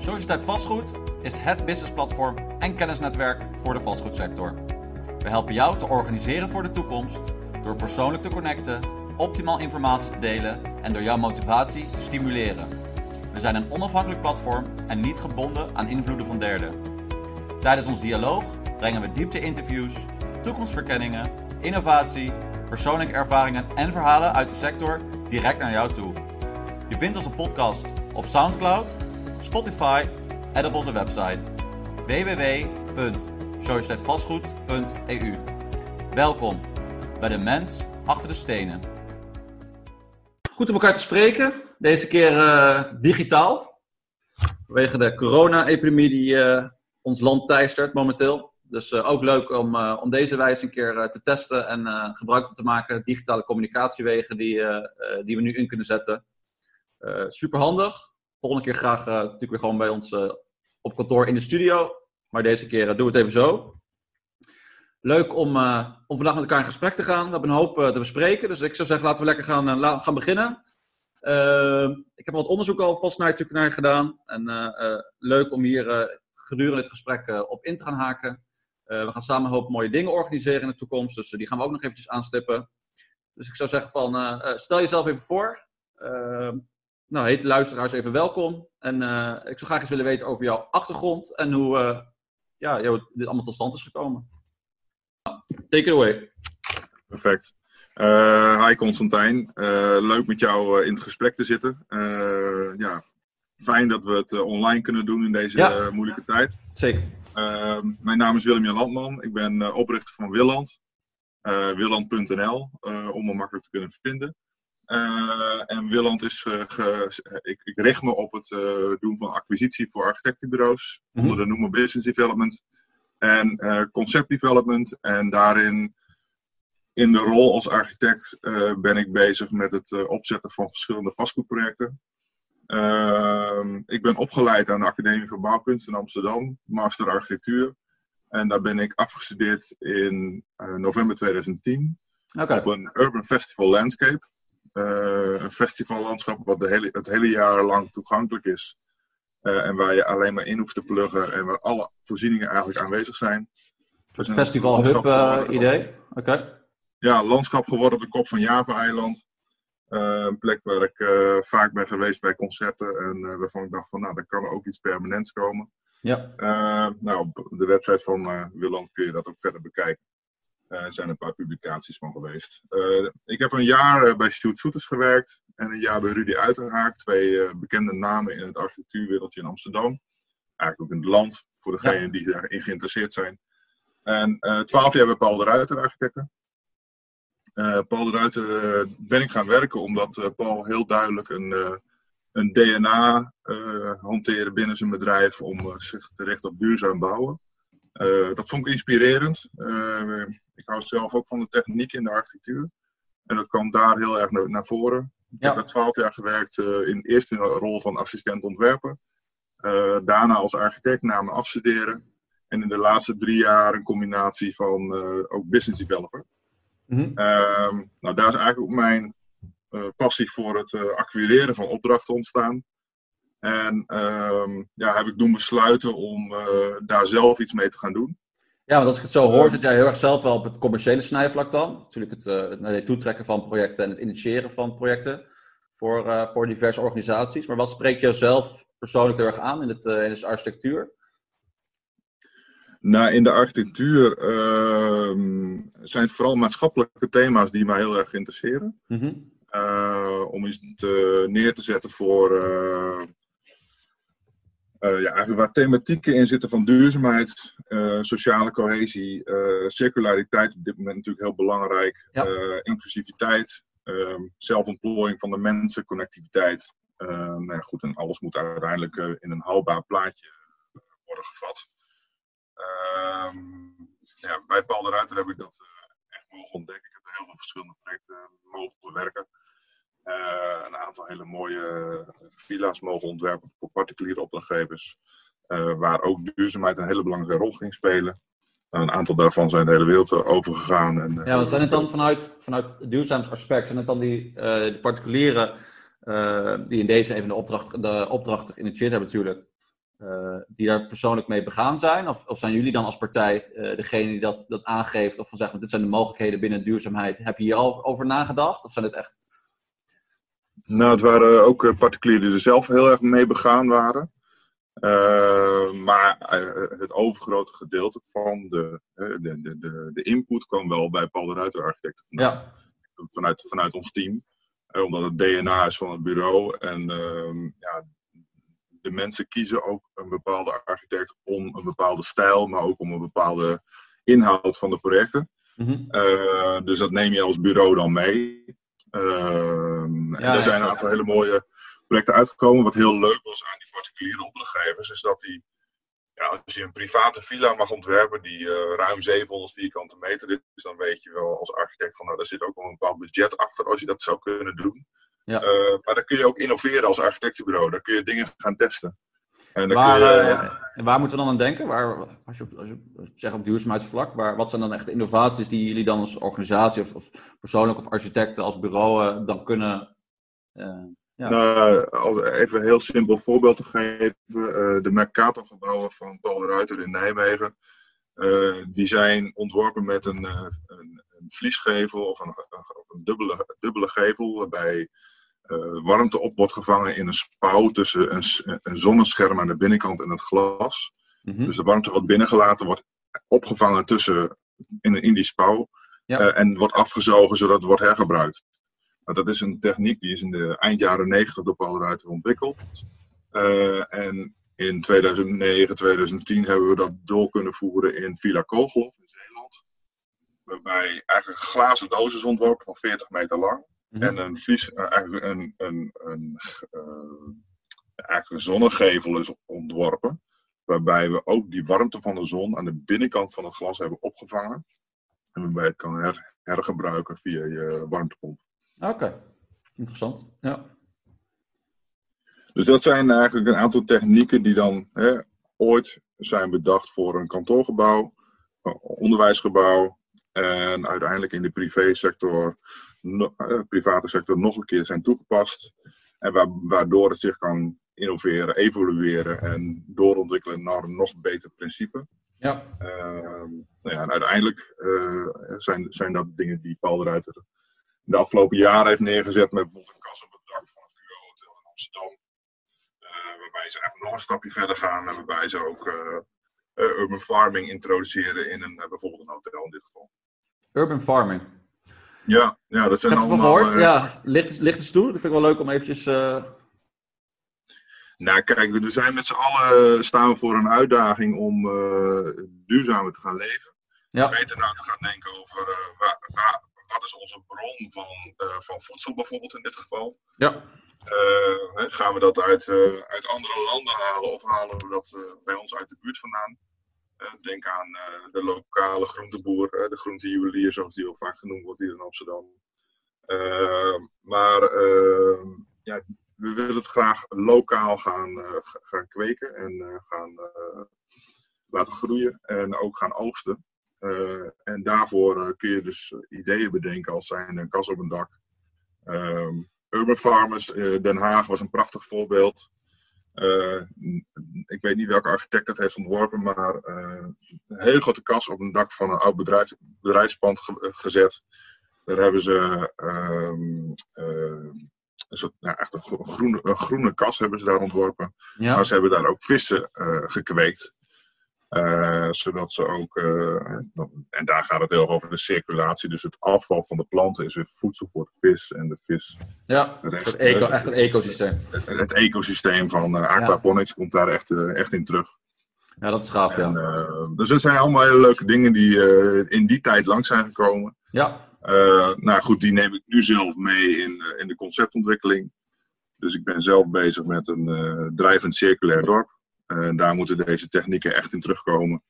Sociëteit Vastgoed is het businessplatform en kennisnetwerk voor de vastgoedsector. We helpen jou te organiseren voor de toekomst door persoonlijk te connecten, optimaal informatie te delen en door jouw motivatie te stimuleren. We zijn een onafhankelijk platform en niet gebonden aan invloeden van derden. Tijdens ons dialoog brengen we diepte-interviews, toekomstverkenningen, innovatie, persoonlijke ervaringen en verhalen uit de sector direct naar jou toe. Je vindt onze podcast op SoundCloud, Spotify en op onze website www.societeitvastgoed.eu. Welkom bij de mens achter de stenen. Goed om elkaar te spreken, deze keer uh, digitaal. Vanwege de corona-epidemie die uh, ons land teistert momenteel. Dus uh, ook leuk om, om deze wijze een keer te testen en gebruik van te maken. Digitale communicatiewegen die, die we nu in kunnen zetten. super handig volgende keer graag uh, natuurlijk weer gewoon bij ons uh, op kantoor in de studio. Maar deze keer uh, doen we het even zo. Leuk om, om vandaag met elkaar in gesprek te gaan. We hebben een hoop te bespreken. Dus ik zou zeggen, laten we lekker gaan, gaan beginnen. ik heb wat onderzoek al vast naar, natuurlijk naar gedaan. En leuk om hier gedurende dit gesprek op in te gaan haken. we gaan samen een hoop mooie dingen organiseren in de toekomst. Dus die gaan we ook nog eventjes aanstippen. Dus ik zou zeggen van, stel jezelf even voor. Nou, hete luisteraars, even welkom. En uh, ik zou graag eens willen weten over jouw achtergrond en hoe uh, ja, jou dit allemaal tot stand is gekomen. Take it away. Perfect. Uh, hi Constantijn, leuk met jou in het gesprek te zitten. ja, fijn dat we het online kunnen doen in deze ja. moeilijke tijd. Zeker. mijn naam is Willem-Jan Landman, ik ben oprichter van Willand. Willand.nl, om me makkelijk te kunnen vinden. Uh, en Willand is, uh, ik, ik, richt me op het uh, doen van acquisitie voor architectenbureaus, mm -hmm. onder de noemer business development en concept development. En daarin, in de rol als architect, ben ik bezig met het opzetten van verschillende vastgoedprojecten. Ehm, ik ben opgeleid aan de Academie voor Bouwkunst in Amsterdam, master architectuur. En daar ben ik afgestudeerd in november 2010 okay. op een Urban Festival Landscape. Uh, een festivallandschap wat de hele, het hele jaar lang toegankelijk is. Uh, en waar je alleen maar in hoeft te pluggen en waar alle voorzieningen eigenlijk aanwezig zijn. Een soort festival hub uh, idee? Oké. Okay. Ja, landschap geworden op de kop van Java-eiland. een plek waar ik vaak ben geweest bij concerten en waarvan ik dacht van nou, daar kan ook iets permanents komen. Ja. nou, op de website van Willand kun je dat ook verder bekijken. Er uh, zijn een paar publicaties van geweest. Uh, ik heb een jaar uh, bij Stuart Soeters gewerkt en een jaar bij Rudy Uiterhaak. Twee bekende namen in het architectuurwereldje in Amsterdam. Eigenlijk ook in het land, voor degenen ja. die daarin geïnteresseerd zijn. En twaalf jaar bij Paul de Ruiter architecten. Paul de Ruiter ben ik gaan werken omdat Paul heel duidelijk een, een DNA hanteerde binnen zijn bedrijf om zich te richten op duurzaam bouwen. Dat vond ik inspirerend ik hou zelf ook van de techniek in de architectuur. En dat kwam daar heel erg naar, voren. Ik heb er twaalf jaar gewerkt, uh, in, eerst in de rol van assistent ontwerper. Daarna als architect na me afstuderen. En in de laatste drie jaar een combinatie van ook business developer. Mm -hmm. nou, daar is eigenlijk ook mijn passie voor het acquireren van opdrachten ontstaan. En um, ja, heb ik doen besluiten om daar zelf iets mee te gaan doen. Ja, want als ik het zo hoor, zit jij heel erg zelf wel op het commerciële snijvlak dan. Natuurlijk het, uh, het toetrekken van projecten en het initiëren van projecten voor, uh, voor diverse organisaties. Maar wat spreekt jou zelf persoonlijk heel erg aan in, het, uh, in de architectuur? Nou, in de architectuur ehm, zijn het vooral maatschappelijke thema's die mij heel erg interesseren. Mm -hmm. om iets te, neer te zetten voor ja, eigenlijk waar thematieken in zitten van duurzaamheid, uh, sociale cohesie, uh, circulariteit op dit moment natuurlijk heel belangrijk, ja. inclusiviteit, ehm, zelfontplooiing van de mensen, connectiviteit. nou ja, goed, en alles moet uiteindelijk in een haalbaar plaatje worden gevat. Ehm, ja, bij Paul de Ruiter heb ik dat echt mogen ontdekken. Ik heb heel veel verschillende projecten mogen bewerken. Uh, aantal hele mooie eh, villa's mogen ontwerpen voor particuliere opdrachtgevers. Uh, waar ook duurzaamheid een hele belangrijke rol ging spelen. een aantal daarvan zijn de hele wereld overgegaan. En, ja, wat zijn het dan vanuit, vanuit het? Zijn het dan die, particulieren die in deze even de opdracht, de geïnitieerd hebben natuurlijk? die daar persoonlijk mee begaan zijn? Of, of zijn jullie dan als partij degene die dat, dat aangeeft? Of van zeggen, dit zijn de mogelijkheden binnen duurzaamheid. Heb je hier al over nagedacht? Of zijn het echt... Nou, het waren ook particulieren die er zelf heel erg mee begaan waren. Uh, maar het overgrote gedeelte van de, de, de, de, de input kwam wel bij Paul de Ruiter Architecten Ja. Vanuit, vanuit ons team. Omdat het DNA is van het bureau. En uh, ja, de mensen kiezen ook een bepaalde architect om een bepaalde stijl, maar ook om een bepaalde inhoud van de projecten. Mm -hmm. dus dat neem je als bureau dan mee. Ehm, ja, en er zijn een aantal hele mooie projecten uitgekomen. Wat heel leuk was aan die particuliere opdrachtgevers, is dat die, ja, als je een private villa mag ontwerpen die uh, ruim 700 vierkante meter is, dan weet je wel als architect van, nou, daar zit ook wel een bepaald budget achter als je dat zou kunnen doen. Ja. Uh, maar dan kun je ook innoveren als architectenbureau. Dan kun je dingen gaan testen. En dan waar, kun je, uh, waar moeten we dan aan denken? Waar, als, je, als je zegt op duurzaamheidsvlak, waar, wat zijn dan echt de innovaties die jullie dan als organisatie of, of persoonlijk of architecten als bureau dan kunnen ja. Nou, even een heel simpel voorbeeld te geven. Uh, de Mercator-gebouwen van Paul Ruiter in Nijmegen. Uh, die zijn ontworpen met een, uh, een, een vliesgevel of een, een, dubbele, dubbele gevel. Waarbij warmte op wordt gevangen in een spouw tussen een, een zonnescherm aan de binnenkant en het glas. Mm -hmm. Dus de warmte wordt binnengelaten, wordt opgevangen tussen, in, in die spouw. Ja. en wordt afgezogen zodat het wordt hergebruikt. Dat is een techniek die is in de eind jaren 90 door Paul Ruiter ontwikkeld. Uh, en in 2009, 2010 hebben we dat door kunnen voeren in Villa Kogelhof in Zeeland. Waarbij eigenlijk glazen is ontworpen van 40 meter lang. Mm -hmm. En een, vlies, eigenlijk een, een, een, uh, eigenlijk een zonnegevel is ontworpen. Waarbij we ook die warmte van de zon aan de binnenkant van het glas hebben opgevangen. En waarbij je het kan her, hergebruiken via je warmtepomp. Oké, interessant. Ja. Dus dat zijn eigenlijk een aantal technieken die dan hè, ooit zijn bedacht voor een kantoorgebouw, onderwijsgebouw en uiteindelijk in de privésector, no, eh, private sector nog een keer zijn toegepast. En wa waardoor het zich kan innoveren, evolueren en doorontwikkelen naar een nog beter principe. Ja. Uh, nou ja en uiteindelijk uh, zijn, zijn dat dingen die Paul de Ruiter de afgelopen jaren heeft neergezet met bijvoorbeeld een kas op het dak van het Bureau Hotel in Amsterdam. Uh, waarbij ze eigenlijk nog een stapje verder gaan en waarbij ze ook urban farming introduceren in een, bijvoorbeeld een hotel in dit geval. Urban farming? Ja, ja dat zijn Heb allemaal... gehoord? ja, licht, licht eens toe. Dat vind ik wel leuk om eventjes... Nou, kijk, we zijn met z'n allen staan we voor een uitdaging om duurzamer te gaan leven. Ja. Beter na te gaan denken over waar, waar, wat is onze bron van, uh, van voedsel bijvoorbeeld in dit geval? Ja. Gaan we dat uit, uit andere landen halen of halen we dat bij ons uit de buurt vandaan? Denk aan de lokale groenteboer, de groentejuwelier zoals die ook vaak genoemd wordt hier in Amsterdam. maar ja, we willen het graag lokaal gaan, gaan kweken en gaan laten groeien en ook gaan oogsten. En daarvoor kun je dus ideeën bedenken als zijn een kas op een dak. Um, Urban Farmers, uh, Den Haag was een prachtig voorbeeld. Ik weet niet welke architect het heeft ontworpen, maar een hele grote kas op een dak van een oud bedrijf, bedrijfspand ge gezet. Daar hebben ze um, een soort, nou, echt een groene, een groene kas hebben ze daar ontworpen. Ja. Maar ze hebben daar ook vissen gekweekt. Uh, zodat ze ook, uh, en daar gaat het heel erg over de circulatie, dus het afval van de planten is weer voedsel voor de vis en de vis. Ja, rest, eco, echt een ecosysteem. Het, het ecosysteem van aquaponics ja. komt daar echt, echt in terug. Ja, dat is gaaf, en, ja. dus dat zijn allemaal hele leuke dingen die in die tijd lang zijn gekomen. Ja. nou goed, die neem ik nu zelf mee in, in de conceptontwikkeling. Dus ik ben zelf bezig met een drijvend circulair dorp. En daar moeten deze technieken echt in terugkomen.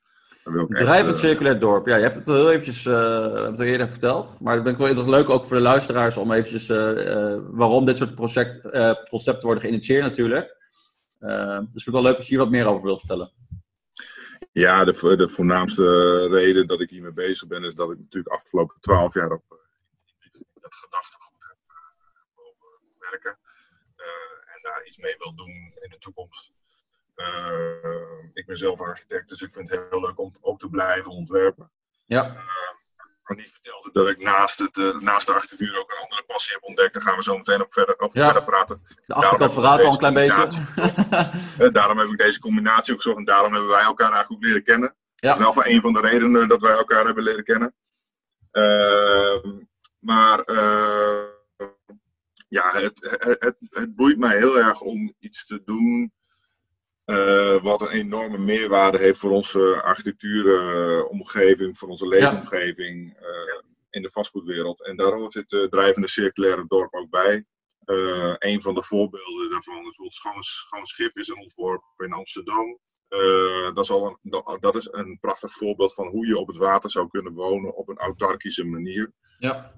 Drijvend uh, circulair dorp. Ja, je hebt het al heel eventjes uh, het eerder verteld. Maar het ben ik wel leuk ook voor de luisteraars om eventjes uh, waarom dit soort project, concepten worden geïnitieerd natuurlijk. dus vind ik wel leuk als je hier wat meer over wilt vertellen. Ja, de, de voornaamste reden dat ik hiermee bezig ben is dat ik natuurlijk afgelopen twaalf jaar op dat gedachtegoed heb mogen werken. en daar iets mee wil doen in de toekomst. Ik ben zelf architect, dus ik vind het heel leuk om ook te blijven ontwerpen. Ja. niet vertelde dat ik naast, het, naast de architectuur ook een andere passie heb ontdekt. Daar gaan we zo meteen op verder, over verder praten. De achterkant verraadt al een klein beetje. daarom heb ik deze combinatie ook gezocht en daarom hebben wij elkaar eigenlijk ook leren kennen. Ja. Dat is wel van een van de redenen dat wij elkaar hebben leren kennen. Ehm, maar uh, ja, het, het, het, boeit mij heel erg om iets te doen uh, wat een enorme meerwaarde heeft voor onze architectuuromgeving, voor onze leefomgeving uh, in de vastgoedwereld. En daar hoort het drijvende circulaire dorp ook bij. een van de voorbeelden daarvan is ons schoon, schoon schip is een ontworpen in Amsterdam. Dat, is al een, dat is een prachtig voorbeeld van hoe je op het water zou kunnen wonen op een autarkische manier. Ja.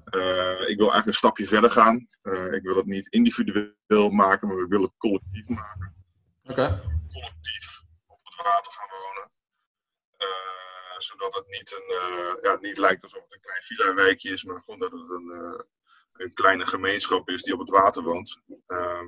Ik wil eigenlijk een stapje verder gaan. Ik wil het niet individueel maken, maar we willen het collectief maken. Collectief op het water gaan wonen. zodat het niet, een, ja, niet lijkt alsof het een klein villa-wijkje is, maar gewoon dat het een, een kleine gemeenschap is die op het water woont. Ehm,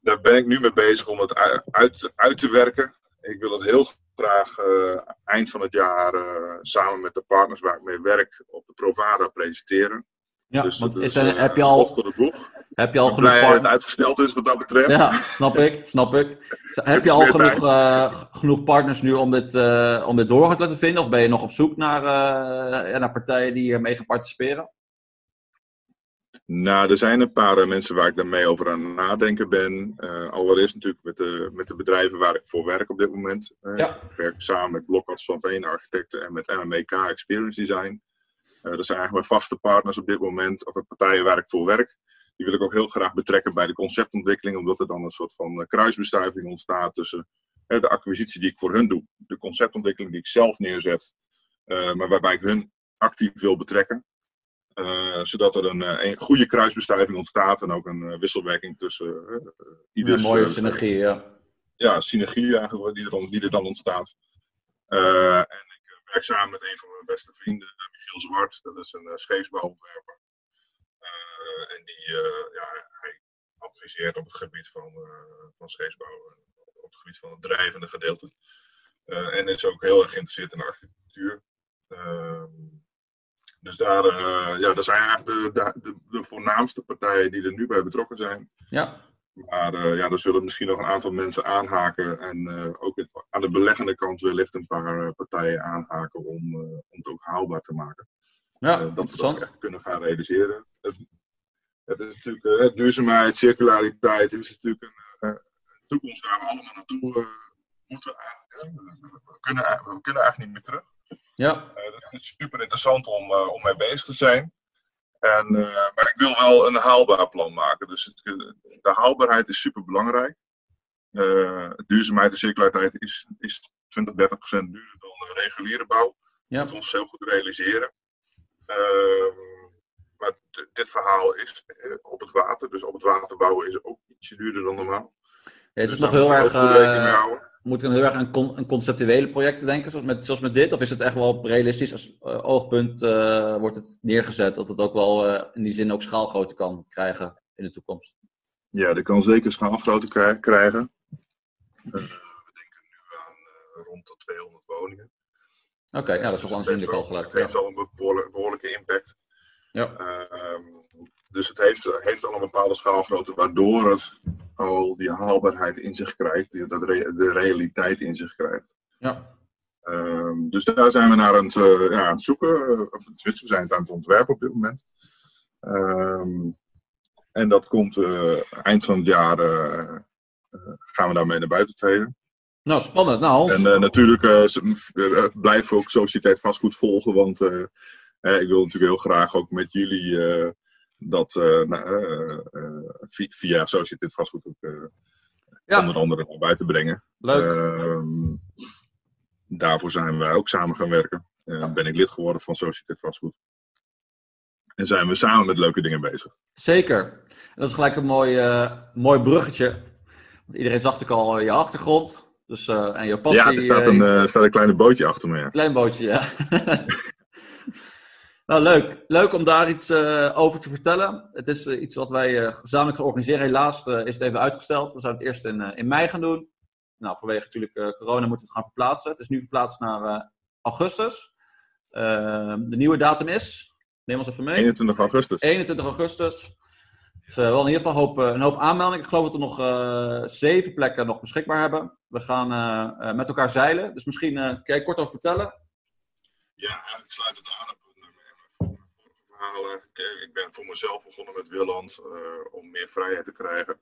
daar ben ik nu mee bezig om het uit, uit te werken ik wil het heel graag uh, eind van het jaar uh, samen met de partners waar ik mee werk op de Provada presenteren. Ja, dus want is, er, heb je al, voor de boeg. Heb je al genoeg partners? het uitgesteld is wat dat betreft. Ja, snap ik, snap ik. heb je al genoeg, uh, genoeg partners nu om dit, om dit door te laten vinden? Of ben je nog op zoek naar, naar partijen die hiermee gaan participeren? Nou, er zijn een paar mensen waar ik daarmee over aan het nadenken ben. Uh, allereerst natuurlijk met de, met de bedrijven waar ik voor werk op dit moment. Uh, ja. Ik werk samen met Blokkats van Veen Architecten en met MMEK Experience Design. Uh, dat zijn eigenlijk mijn vaste partners op dit moment, of partijen waar ik voor werk. Die wil ik ook heel graag betrekken bij de conceptontwikkeling, omdat er dan een soort van kruisbestuiving ontstaat tussen de acquisitie die ik voor hun doe, de conceptontwikkeling die ik zelf neerzet, maar waarbij ik hun actief wil betrekken. Uh, zodat er een, eh, een, goede kruisbestuiving ontstaat en ook een wisselwerking tussen ieders... Een mooie synergie, ja. Ja, synergie eigenlijk, die er dan, die er dan ontstaat. en ik werk samen met een van mijn beste vrienden, Michiel Zwart. Dat is een scheepsbouwontwerper. En die, ja, hij adviseert op het gebied van, van scheepsbouw, op het gebied van het drijvende gedeelte. en is ook heel erg geïnteresseerd in de architectuur. Ehm, dus daar, uh, ja, dat zijn eigenlijk de, de, de, voornaamste partijen die er nu bij betrokken zijn. Ja. Maar uh, ja, er zullen misschien nog een aantal mensen aanhaken. En uh, ook aan de beleggende kant wellicht een paar partijen aanhaken om, om het ook haalbaar te maken. Ja, dat we dat echt kunnen gaan realiseren. Het, het is natuurlijk, duurzaamheid, circulariteit is natuurlijk een, een, toekomst waar we allemaal naartoe moeten eigenlijk. We kunnen, we kunnen eigenlijk niet meer terug. Ja. Dat is super interessant om, om mee bezig te zijn. En, maar ik wil wel een haalbaar plan maken. Dus het, de haalbaarheid is super belangrijk. duurzaamheid en circulariteit is, is 20, 30 procent duurder dan reguliere bouw. Ja. Dat ons heel goed realiseren. Ehm, maar dit verhaal is op het water. Dus op het water bouwen is ook ietsje duurder dan normaal. Ja, is het dus nog heel erg moet ik dan heel erg aan con conceptuele projecten denken, zoals met, zoals met dit? Of is het echt wel realistisch als uh, oogpunt uh, wordt het neergezet, dat het ook wel uh, in die zin ook schaalgrootte kan krijgen in de toekomst? Ja, dat kan zeker schaalgrootte krijgen. we denken nu aan rond de 200 woningen. Oké, okay, ja, dat is wel aanzienlijk al gelijk. Het heeft wel een behoorlijke impact. Ja. Ehm, dus het heeft, heeft al een bepaalde schaalgrootte, waardoor het al die haalbaarheid in zich krijgt, die, dat de realiteit in zich krijgt. Ja. Um, dus daar zijn we naar aan het, uh, ja, aan het zoeken, of we zijn het aan het ontwerpen op dit moment. Um, en dat komt uh, eind van het jaar, uh, gaan we daarmee naar buiten treden. Nou, spannend. Nou, En natuurlijk blijven we ook Sociëteit Vastgoed volgen, want ik wil natuurlijk heel graag ook met jullie dat uh, nou, uh, via Societeit Vastgoed ook ja. onder andere naar buiten brengen. Leuk. Ehm, daarvoor zijn wij ook samen gaan werken. Ben ik lid geworden van Societeit Vastgoed. En zijn we samen met leuke dingen bezig. Zeker. En dat is gelijk een mooi, mooi bruggetje. Want iedereen zag ik al je achtergrond. Dus, en je passie. Ja, er staat een, staat een klein bootje achter me. Ja. Klein bootje, ja. Nou, leuk. Leuk om daar iets uh, over te vertellen. Het is uh, iets wat wij uh, gezamenlijk gaan organiseren. Helaas is het even uitgesteld. We zouden het eerst in, in mei gaan doen. Nou, vanwege natuurlijk corona moeten we het gaan verplaatsen. Het is nu verplaatst naar augustus. de nieuwe datum is, neem ons even mee. 21 augustus. 21 augustus. Dus uh, wel in ieder geval hoop, een hoop aanmeldingen. Ik geloof dat we nog zeven plekken nog beschikbaar hebben. We gaan met elkaar zeilen. Dus misschien kan je kort over vertellen? Ja, eigenlijk sluit het aan op verhalen. Ik ben voor mezelf begonnen met Willand om meer vrijheid te krijgen.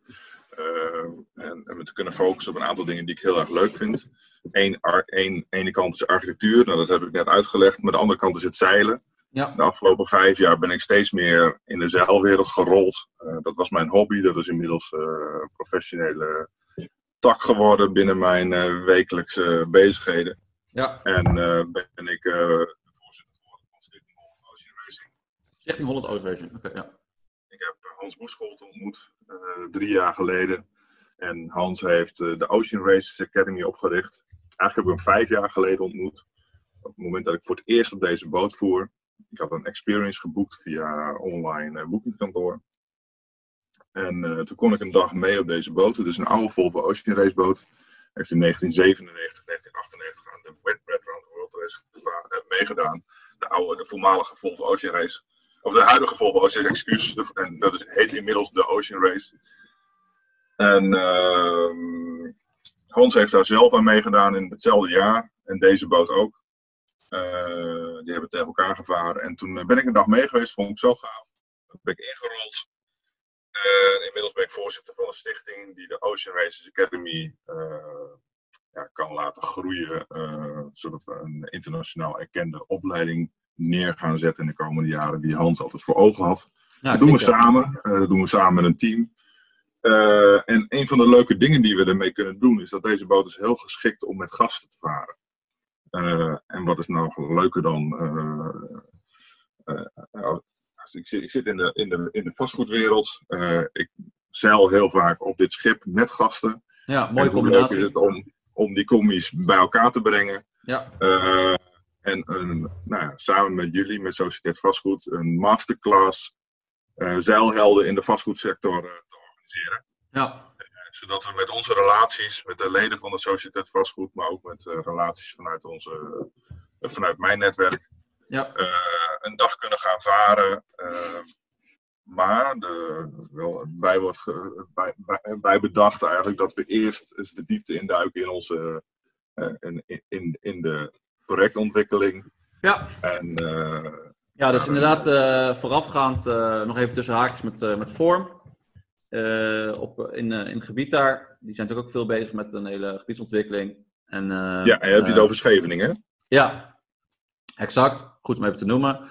En, en, me te kunnen focussen op een aantal dingen die ik heel erg leuk vind. Eén, een, ene kant is architectuur, nou, dat heb ik net uitgelegd. Maar de andere kant is het zeilen. Ja. De afgelopen vijf jaar ben ik steeds meer in de zeilwereld gerold. Uh, dat was mijn hobby, dat is inmiddels uh, een professionele tak geworden binnen mijn uh, wekelijkse bezigheden. Ja. En ben ik voorzitter geworden van Stichting Holland Ocean Racing. Stichting Holland Racing, oké, ja. Ik heb Hans Boescholt ontmoet drie jaar geleden. En Hans heeft de Ocean Races Academy opgericht. Eigenlijk heb ik hem vijf jaar geleden ontmoet. Op het moment dat ik voor het eerst op deze boot voer. Ik had een experience geboekt via online boekingkantoor. En toen kon ik een dag mee op deze boot. Het is een oude Volvo Ocean Race boot. Heeft in 1997, 1998 aan de Wetbread Round the World Race meegedaan. De oude, de voormalige Volvo Ocean Race. Of de huidige Volvo Race, excuus. En dat is, heet inmiddels de Ocean Race. En ehm, Hans heeft daar zelf aan meegedaan in hetzelfde jaar. En deze boot ook. Uh, die hebben tegen elkaar gevaren. En toen eh, ben ik een dag mee geweest, vond ik zo gaaf. Toen ben ik ingerold. Uh, inmiddels ben ik voorzitter van een stichting die de Ocean Races Academy ja, kan laten groeien. zodat we een internationaal erkende opleiding neer gaan zetten in de komende jaren die Hans altijd voor ogen had. dat doen we samen. dat doen we samen met een team. en een van de leuke dingen die we ermee kunnen doen, is dat deze boot is heel geschikt om met gasten te varen. Uh, en wat is nou leuker dan. Uh, ik, zit, ik zit in de, in de, in de vastgoedwereld. ik zeil heel vaak op dit schip met gasten. Ja, mooie combinatie. Leuk is het om, om die commies bij elkaar te brengen. Ja. En een, nou ja, samen met jullie, met Sociëteit Vastgoed, een masterclass zeilhelden in de vastgoedsector te organiseren. Ja zodat we met onze relaties, met de leden van de Sociëteit Vastgoed, maar ook met relaties vanuit, onze, vanuit mijn netwerk, ja. een dag kunnen gaan varen. maar de, wel, bij, wordt bij, bij, bij, bedacht eigenlijk dat we eerst eens de diepte induiken in, onze, in, in, in de projectontwikkeling. Ja. En, ja, dus inderdaad voorafgaand nog even tussen haakjes met, met vorm. Op, in, in het gebied daar. Die zijn natuurlijk ook veel bezig met een hele gebiedsontwikkeling. En, ja, en je hebt het over Scheveningen, Ja, exact. Goed om even te noemen.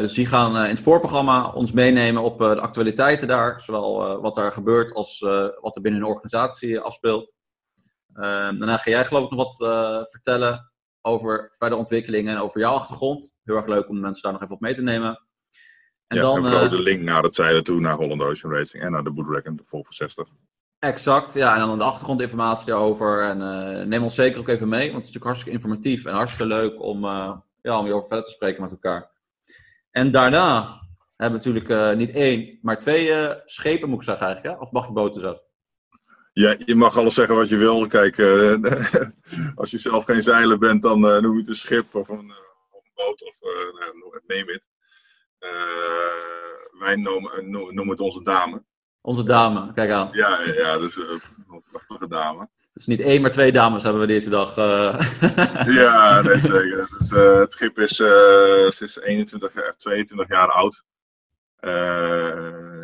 dus die gaan in het voorprogramma ons meenemen op de actualiteiten daar. Zowel wat daar gebeurt als wat er binnen hun organisatie afspeelt. daarna ga jij geloof ik nog wat vertellen over verder ontwikkelingen en over jouw achtergrond. Heel erg leuk om de mensen daar nog even op mee te nemen. En ja, dan, en vooral uh, de link naar het zeilen toe, naar Holland Ocean Racing en naar de Bootreck de Volvo 60. Exact, ja. En dan de achtergrondinformatie over. En uh, neem ons zeker ook even mee, want het is natuurlijk hartstikke informatief en hartstikke leuk om, uh, ja, om hierover verder te spreken met elkaar. En daarna hebben we natuurlijk niet één, maar twee schepen, moet ik zeggen eigenlijk. Hè? Of mag je boten zeggen? Ja, je mag alles zeggen wat je wil. Kijk, als je zelf geen zeiler bent, dan noem je het een schip of een, of een boot of nou, neem het. Eh, wij noemen, noemen het onze dame. Onze dame, kijk aan. Ja, ja, dat is een prachtige dame. Dus niet één, maar twee dames hebben we deze dag. Ja, nee, zeker. Dus, het schip is, is 21, 22 jaar oud.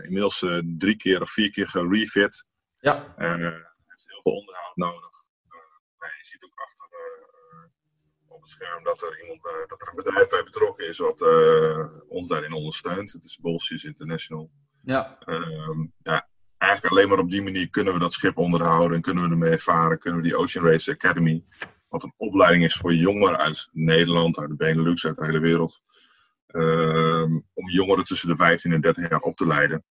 inmiddels drie keer of vier keer gerefit. Ja. Er is heel veel onderhoud nodig. je ziet ook achter scherm dat er, iemand, dat er een bedrijf bij betrokken is wat ons daarin ondersteunt. Het is Bolsjes International. Ja. Uh, ja. Eigenlijk alleen maar op die manier kunnen we dat schip onderhouden en kunnen we ermee varen. Kunnen we die Ocean Race Academy, wat een opleiding is voor jongeren uit Nederland, uit de Benelux, uit de hele wereld. Ehm, om jongeren tussen de 15 en 30 jaar op te leiden.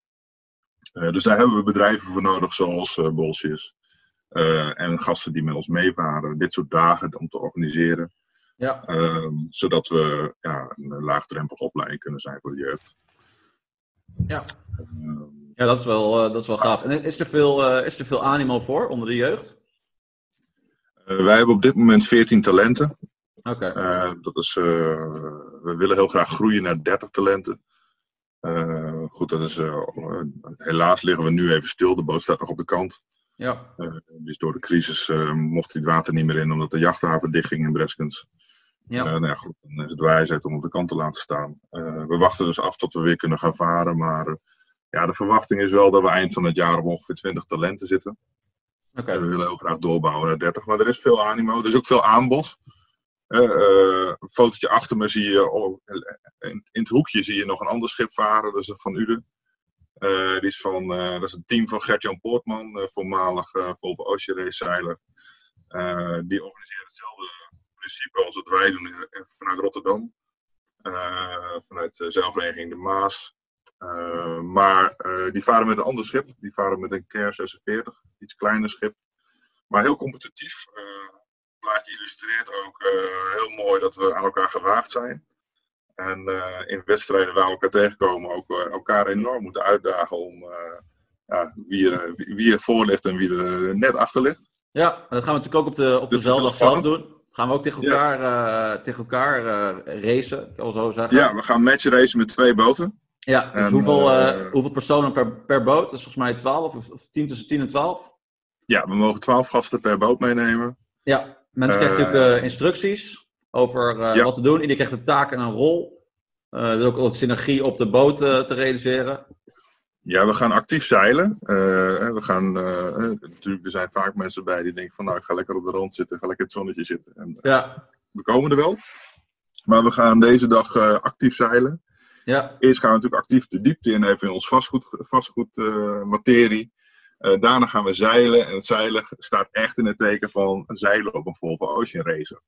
Uh, dus daar hebben we bedrijven voor nodig, zoals uh, Bolsjes. en gasten die met ons meevaren. Dit soort dagen om te organiseren. Ja. Um, zodat we ja, een laagdrempelige opleiding kunnen zijn voor de jeugd. Ja, um, ja dat, is wel, dat is wel gaaf. En is er veel, is er veel animo voor onder de jeugd? wij hebben op dit moment 14 talenten. Oké. Eh, dat is, eh, we willen heel graag groeien naar 30 talenten. Eh, goed, dat is, helaas liggen we nu even stil. De boot staat nog op de kant. Ja. dus door de crisis mocht hij het water niet meer in, omdat de jachthaven dichtging in Breskens. Ja. nou ja, goed, dan is het wijsheid om op de kant te laten staan. we wachten dus af tot we weer kunnen gaan varen. Maar ja, de verwachting is wel dat we eind van het jaar op ongeveer 20 talenten zitten. Oké. We willen heel graag doorbouwen naar 30, maar er is veel animo. Er is ook veel aanbod. Uh, een fotootje achter me zie je, oh, in, het hoekje zie je nog een ander schip varen, dat is van Uden. Uh, is van, uh, dat is het team van Gert-Jan Poortman, voormalig Volvo Ocean Race zeiler. die organiseert hetzelfde principe als wat wij doen vanuit Rotterdam. vanuit de zeilvereniging De Maas. maar die varen met een ander schip, die varen met een KER 46, iets kleiner schip. Maar heel competitief plaatje illustreert ook eh, heel mooi dat we aan elkaar gewaagd zijn. En eh, in wedstrijden waar we elkaar tegenkomen ook eh, elkaar enorm moeten uitdagen om ja, wie, er, wie er voor ligt en wie er net achter ligt. Ja, en dat gaan we natuurlijk ook op de, op de dus zelf doen. Gaan we ook tegen elkaar, ja. tegen elkaar racen, kan zo zeggen. Ja, we gaan match racen met twee boten. Ja, dus hoeveel, hoeveel personen per, per boot? Dat is volgens mij 12 of, of 10 tussen 10 en 12? Ja, we mogen 12 gasten per boot meenemen. Ja, Mensen krijgen natuurlijk eh, instructies over eh, wat te doen. Iedereen krijgt een taak en een rol. Uh, is ook wat synergie op de boot te realiseren. Ja, we gaan actief zeilen. we gaan, natuurlijk, er zijn vaak mensen bij die denken van nou, ik ga lekker op de rand zitten, ga lekker in het zonnetje zitten. En, ja. We komen er wel. Maar we gaan deze dag actief zeilen. Ja. Eerst gaan we natuurlijk actief de diepte in, even in ons vastgoed, vastgoed materie. Uh, daarna gaan we zeilen. En het zeilen staat echt in het teken van zeilen op een Volvo Ocean Racer.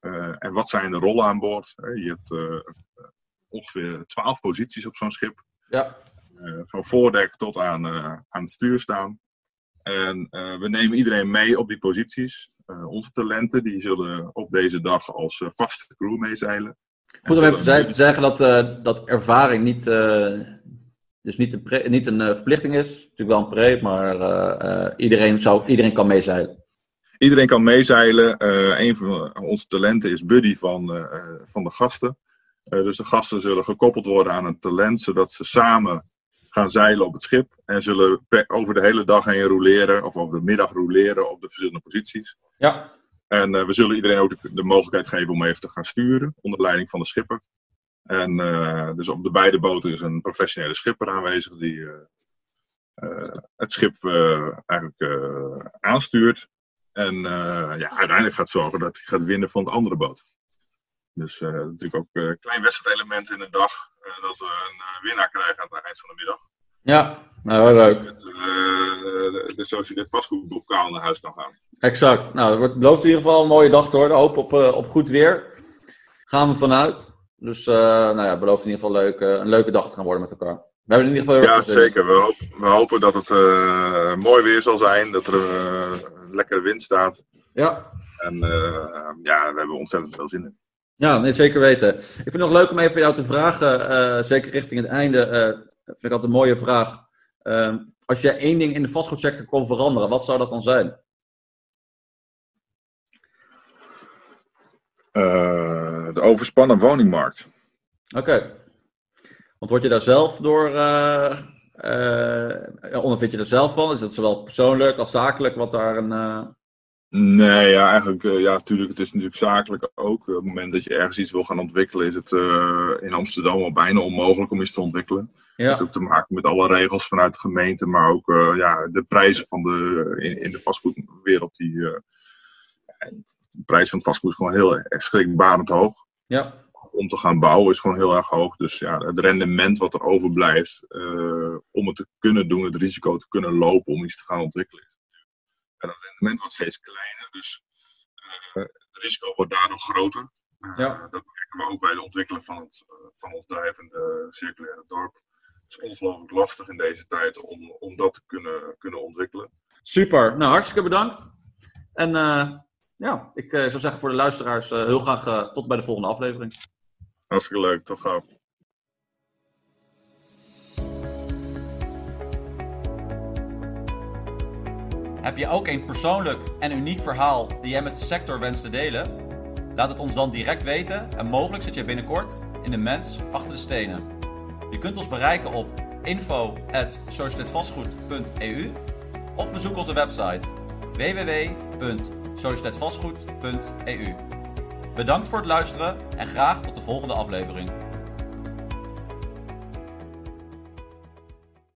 Uh, en wat zijn de rollen aan boord? je hebt uh, ongeveer 12 posities op zo'n schip. Ja. van voordek tot aan, aan het stuur staan. En we nemen iedereen mee op die posities. onze talenten die zullen op deze dag als vaste crew meezeilen. Goed om even te zeggen dat, dat ervaring niet dus niet een, niet een uh, verplichting is. Natuurlijk wel een pre, maar uh, iedereen, zou, iedereen kan meezeilen. Iedereen kan meezeilen. een van onze talenten is buddy van, van de gasten. dus de gasten zullen gekoppeld worden aan een talent, zodat ze samen gaan zeilen op het schip. En zullen over de hele dag heen roleren, of over de middag roleren op de verschillende posities. Ja. En we zullen iedereen ook de, de, mogelijkheid geven om even te gaan sturen, onder leiding van de schipper. En uh, dus op de beide boten is een professionele schipper aanwezig die uh, uh, het schip eigenlijk aanstuurt. En ja, uiteindelijk gaat zorgen dat hij gaat winnen van de andere boot. Dus natuurlijk ook een klein wedstrijdelement in de dag. dat we een winnaar krijgen aan het eind van de middag. Ja, nou leuk. Met, dus zoals je dit vastgoedbokaal naar huis kan gaan. Exact. Nou, het belooft in ieder geval een mooie dag te worden. Hoop op, op goed weer. Gaan we vanuit. Dus uh, nou ja, het belooft in ieder geval leuk, uh, een leuke dag te gaan worden met elkaar. We hebben in ieder geval heel Ja, zeker. We, hopen, we hopen dat het uh, mooi weer zal zijn, dat er een lekkere wind staat. Ja. En ja, we hebben ontzettend veel zin in. Ja, nee, zeker weten. Ik vind het nog leuk om even van jou te vragen, zeker richting het einde. vind ik dat een mooie vraag. Ehm, als je één ding in de vastgoedsector kon veranderen, wat zou dat dan zijn? Eh, de overspannen woningmarkt. Oké. Want word je daar zelf door, uh, uh, ondervind je daar zelf van? Is dat zowel persoonlijk als zakelijk wat daar een... Nee, ja, eigenlijk, ja, natuurlijk, het is natuurlijk zakelijk ook. Op het moment dat je ergens iets wil gaan ontwikkelen, is het in Amsterdam al bijna onmogelijk om iets te ontwikkelen. Ja. Heeft ook te maken met alle regels vanuit de gemeente, maar ook ja, de prijzen van de, in, in de vastgoedwereld die de prijs van het vastgoed is gewoon heel schrikbarend hoog. Ja. Om te gaan bouwen is gewoon heel erg hoog. Dus ja, het rendement wat er overblijft uh, om het te kunnen doen, het risico te kunnen lopen om iets te gaan ontwikkelen. En het rendement wordt steeds kleiner, dus uh, het risico wordt daardoor groter. Uh, ja. Dat merken we ook bij de ontwikkeling van, het, van ons drijvende circulaire dorp. Het is ongelooflijk lastig in deze tijd om, om dat te kunnen, kunnen ontwikkelen. Super, nou hartstikke bedankt. En ja, ik uh, zou zeggen voor de luisteraars uh, heel graag uh, tot bij de volgende aflevering. Hartstikke leuk, tot gauw. Heb je ook een persoonlijk en uniek verhaal die jij met de sector wenst te delen? Laat het ons dan direct weten en mogelijk zit je binnenkort in de mens achter de stenen. Je kunt ons bereiken op info.societetvastgoed.eu of bezoek onze website www.societetvastgoed.eu. Bedankt voor het luisteren en graag tot de volgende aflevering.